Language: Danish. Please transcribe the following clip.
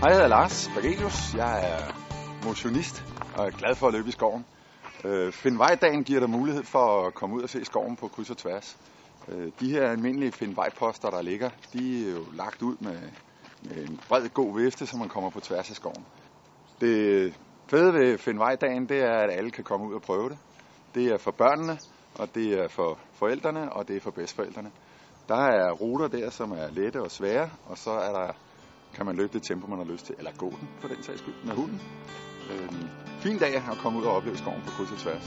Hej, jeg hedder Lars Bagelius. Jeg er motionist og er glad for at løbe i skoven. Øh, Find vejdagen giver dig mulighed for at komme ud og se skoven på kryds og tværs. Øh, de her almindelige Find vejposter, der ligger, de er jo lagt ud med, med en bred, god vifte, så man kommer på tværs af skoven. Det fede ved Find vejdagen, det er, at alle kan komme ud og prøve det. Det er for børnene, og det er for forældrene, og det er for bedstforældrene. Der er ruter der, som er lette og svære, og så er der, kan man løbe det tempo, man har lyst til, eller gå den for den sags skyld med hunden. Øh, fin dag at komme ud og opleve skoven på kryds og tværs.